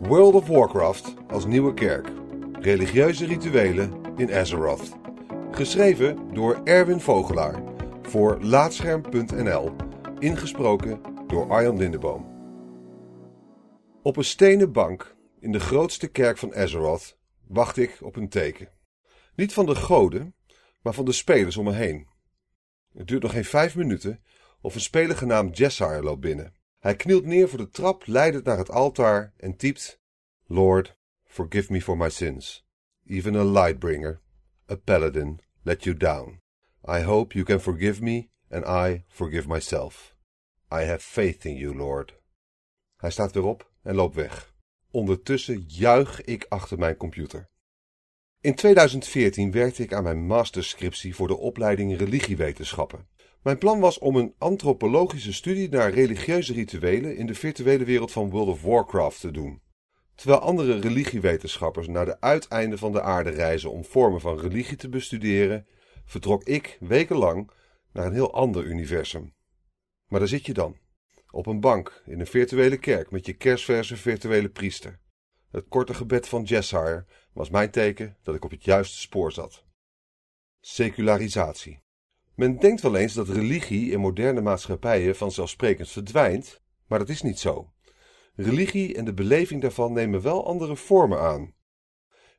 World of Warcraft als nieuwe kerk. Religieuze rituelen in Azeroth. Geschreven door Erwin Vogelaar voor Laatscherm.nl. Ingesproken door Arjan Lindeboom. Op een stenen bank in de grootste kerk van Azeroth wacht ik op een teken. Niet van de goden, maar van de spelers om me heen. Het duurt nog geen vijf minuten of een speler genaamd Jessar loopt binnen. Hij knielt neer voor de trap leidend naar het altaar en typt: Lord, forgive me for my sins. Even a lightbringer, a paladin, let you down. I hope you can forgive me and I forgive myself. I have faith in you, Lord. Hij staat weer op en loopt weg. Ondertussen juich ik achter mijn computer. In 2014 werkte ik aan mijn masterscriptie voor de opleiding religiewetenschappen. Mijn plan was om een antropologische studie naar religieuze rituelen in de virtuele wereld van World of Warcraft te doen. Terwijl andere religiewetenschappers naar de uiteinden van de aarde reizen om vormen van religie te bestuderen, vertrok ik wekenlang naar een heel ander universum. Maar daar zit je dan, op een bank in een virtuele kerk met je kerstverse virtuele priester. Het korte gebed van Jessire was mijn teken dat ik op het juiste spoor zat. Secularisatie. Men denkt wel eens dat religie in moderne maatschappijen vanzelfsprekend verdwijnt, maar dat is niet zo. Religie en de beleving daarvan nemen wel andere vormen aan.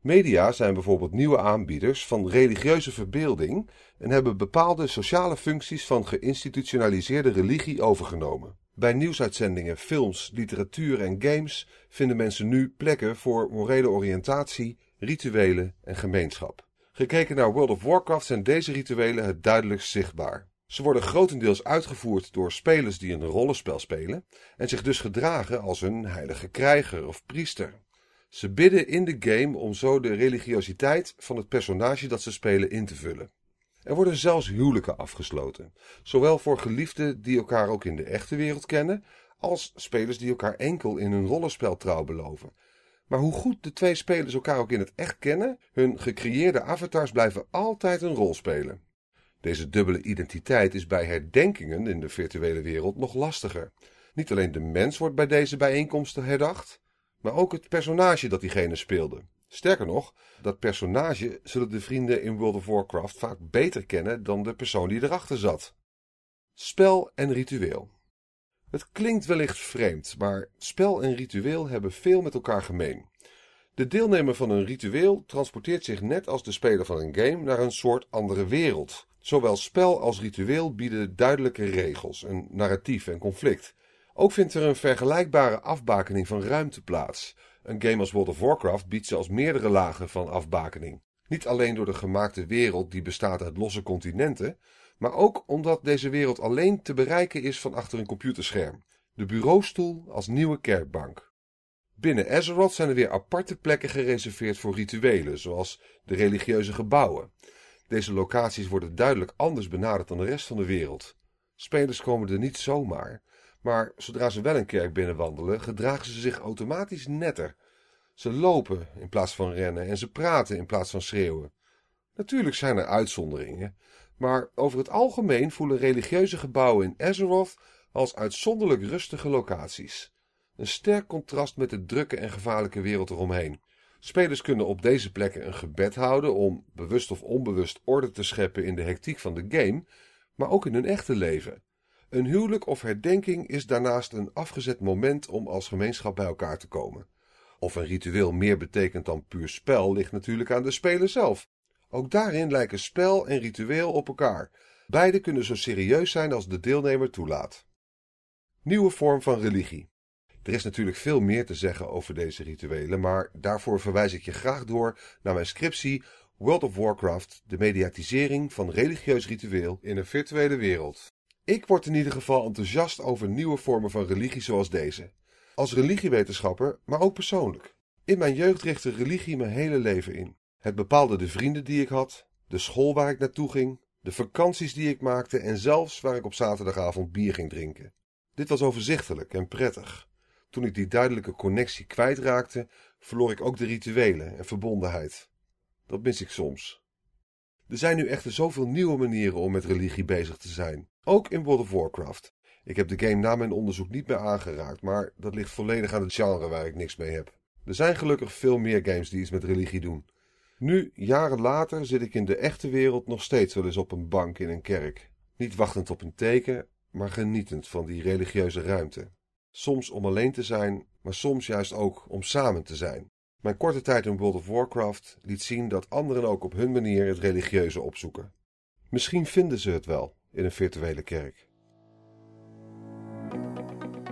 Media zijn bijvoorbeeld nieuwe aanbieders van religieuze verbeelding en hebben bepaalde sociale functies van geïnstitutionaliseerde religie overgenomen. Bij nieuwsuitzendingen, films, literatuur en games vinden mensen nu plekken voor morele oriëntatie, rituelen en gemeenschap. Gekeken naar World of Warcraft zijn deze rituelen het duidelijkst zichtbaar. Ze worden grotendeels uitgevoerd door spelers die een rollenspel spelen en zich dus gedragen als een heilige krijger of priester. Ze bidden in de game om zo de religiositeit van het personage dat ze spelen in te vullen. Er worden zelfs huwelijken afgesloten, zowel voor geliefden die elkaar ook in de echte wereld kennen, als spelers die elkaar enkel in hun rollenspel trouw beloven. Maar hoe goed de twee spelers elkaar ook in het echt kennen, hun gecreëerde avatars blijven altijd een rol spelen. Deze dubbele identiteit is bij herdenkingen in de virtuele wereld nog lastiger. Niet alleen de mens wordt bij deze bijeenkomsten herdacht, maar ook het personage dat diegene speelde. Sterker nog, dat personage zullen de vrienden in World of Warcraft vaak beter kennen dan de persoon die erachter zat. Spel en ritueel. Het klinkt wellicht vreemd, maar spel en ritueel hebben veel met elkaar gemeen. De deelnemer van een ritueel transporteert zich net als de speler van een game naar een soort andere wereld. Zowel spel als ritueel bieden duidelijke regels, een narratief en conflict. Ook vindt er een vergelijkbare afbakening van ruimte plaats. Een game als World of Warcraft biedt zelfs meerdere lagen van afbakening. Niet alleen door de gemaakte wereld die bestaat uit losse continenten, maar ook omdat deze wereld alleen te bereiken is van achter een computerscherm. De bureaustoel als nieuwe kerkbank. Binnen Azeroth zijn er weer aparte plekken gereserveerd voor rituelen, zoals de religieuze gebouwen. Deze locaties worden duidelijk anders benaderd dan de rest van de wereld. Spelers komen er niet zomaar, maar zodra ze wel een kerk binnenwandelen, gedragen ze zich automatisch netter. Ze lopen in plaats van rennen en ze praten in plaats van schreeuwen. Natuurlijk zijn er uitzonderingen, maar over het algemeen voelen religieuze gebouwen in Azeroth als uitzonderlijk rustige locaties. Een sterk contrast met de drukke en gevaarlijke wereld eromheen. Spelers kunnen op deze plekken een gebed houden om, bewust of onbewust, orde te scheppen in de hectiek van de game, maar ook in hun echte leven. Een huwelijk of herdenking is daarnaast een afgezet moment om als gemeenschap bij elkaar te komen. Of een ritueel meer betekent dan puur spel, ligt natuurlijk aan de speler zelf. Ook daarin lijken spel en ritueel op elkaar. Beide kunnen zo serieus zijn als de deelnemer toelaat. Nieuwe vorm van religie. Er is natuurlijk veel meer te zeggen over deze rituelen, maar daarvoor verwijs ik je graag door naar mijn scriptie World of Warcraft, de mediatisering van religieus ritueel in een virtuele wereld. Ik word in ieder geval enthousiast over nieuwe vormen van religie zoals deze. Als religiewetenschapper, maar ook persoonlijk. In mijn jeugd richtte religie mijn hele leven in. Het bepaalde de vrienden die ik had, de school waar ik naartoe ging, de vakanties die ik maakte en zelfs waar ik op zaterdagavond bier ging drinken. Dit was overzichtelijk en prettig. Toen ik die duidelijke connectie kwijtraakte, verloor ik ook de rituelen en verbondenheid. Dat mis ik soms. Er zijn nu echter zoveel nieuwe manieren om met religie bezig te zijn, ook in World of Warcraft. Ik heb de game na mijn onderzoek niet meer aangeraakt, maar dat ligt volledig aan het genre waar ik niks mee heb. Er zijn gelukkig veel meer games die iets met religie doen. Nu, jaren later, zit ik in de echte wereld nog steeds wel eens op een bank in een kerk. Niet wachtend op een teken, maar genietend van die religieuze ruimte. Soms om alleen te zijn, maar soms juist ook om samen te zijn. Mijn korte tijd in World of Warcraft liet zien dat anderen ook op hun manier het religieuze opzoeken. Misschien vinden ze het wel in een virtuele kerk.